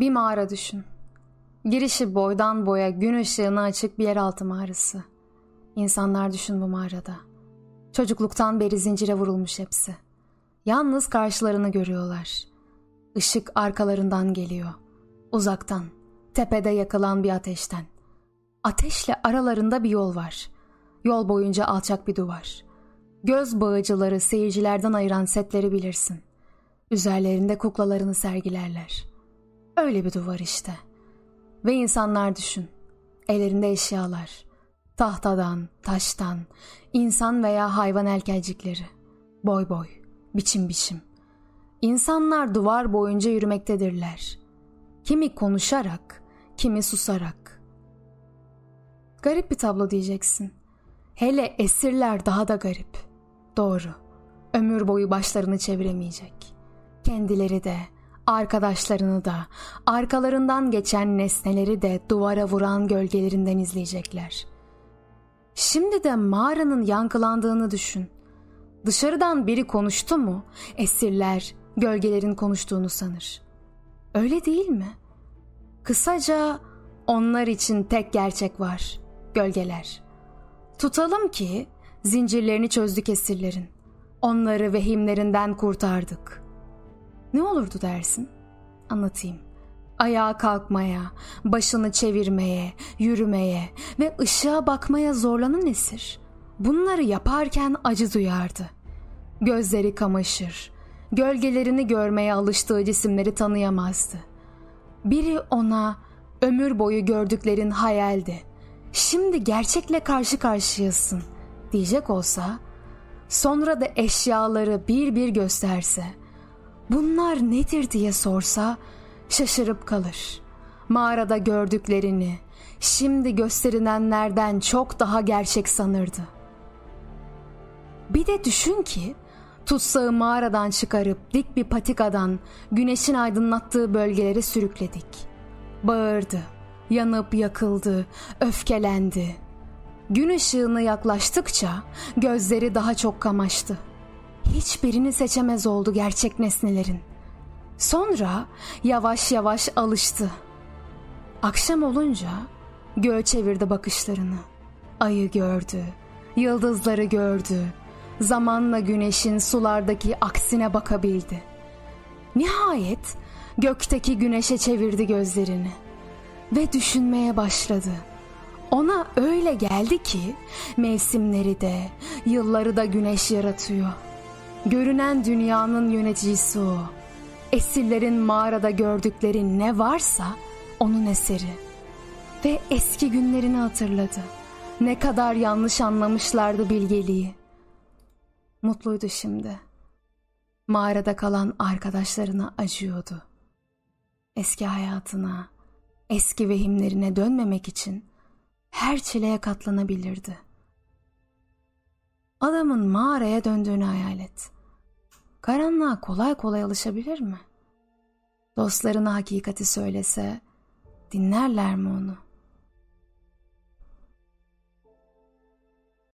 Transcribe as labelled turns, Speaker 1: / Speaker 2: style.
Speaker 1: Bir mağara düşün. Girişi boydan boya gün ışığına açık bir yeraltı mağarası. İnsanlar düşün bu mağarada. Çocukluktan beri zincire vurulmuş hepsi. Yalnız karşılarını görüyorlar. Işık arkalarından geliyor. Uzaktan, tepede yakılan bir ateşten. Ateşle aralarında bir yol var. Yol boyunca alçak bir duvar. Göz bağıcıları seyircilerden ayıran setleri bilirsin. Üzerlerinde kuklalarını sergilerler. Öyle bir duvar işte. Ve insanlar düşün. Ellerinde eşyalar. Tahtadan, taştan, insan veya hayvan elkelcikleri. Boy boy, biçim biçim. İnsanlar duvar boyunca yürümektedirler. Kimi konuşarak, kimi susarak. Garip bir tablo diyeceksin. Hele esirler daha da garip. Doğru. Ömür boyu başlarını çeviremeyecek. Kendileri de, arkadaşlarını da, arkalarından geçen nesneleri de duvara vuran gölgelerinden izleyecekler. Şimdi de mağaranın yankılandığını düşün. Dışarıdan biri konuştu mu, esirler gölgelerin konuştuğunu sanır. Öyle değil mi? Kısaca onlar için tek gerçek var, gölgeler. Tutalım ki zincirlerini çözdük esirlerin. Onları vehimlerinden kurtardık. Ne olurdu dersin? Anlatayım. Ayağa kalkmaya, başını çevirmeye, yürümeye ve ışığa bakmaya zorlanan esir. Bunları yaparken acı duyardı. Gözleri kamaşır, gölgelerini görmeye alıştığı cisimleri tanıyamazdı. Biri ona ömür boyu gördüklerin hayaldi. Şimdi gerçekle karşı karşıyasın diyecek olsa, sonra da eşyaları bir bir gösterse, bunlar nedir diye sorsa şaşırıp kalır. Mağarada gördüklerini şimdi gösterilenlerden çok daha gerçek sanırdı. Bir de düşün ki tutsağı mağaradan çıkarıp dik bir patikadan güneşin aydınlattığı bölgelere sürükledik. Bağırdı, yanıp yakıldı, öfkelendi. Gün ışığına yaklaştıkça gözleri daha çok kamaştı. Hiçbirini seçemez oldu gerçek nesnelerin. Sonra yavaş yavaş alıştı. Akşam olunca göğe çevirdi bakışlarını. Ayı gördü, yıldızları gördü, zamanla güneşin sulardaki aksine bakabildi. Nihayet gökteki güneşe çevirdi gözlerini ve düşünmeye başladı. Ona öyle geldi ki mevsimleri de, yılları da güneş yaratıyor. Görünen dünyanın yöneticisi o. Esirlerin mağarada gördükleri ne varsa onun eseri. Ve eski günlerini hatırladı. Ne kadar yanlış anlamışlardı bilgeliği. Mutluydu şimdi. Mağarada kalan arkadaşlarına acıyordu. Eski hayatına, eski vehimlerine dönmemek için her çileye katlanabilirdi. Adamın mağaraya döndüğünü hayal et. Karanlığa kolay kolay alışabilir mi? Dostlarına hakikati söylese dinlerler mi onu?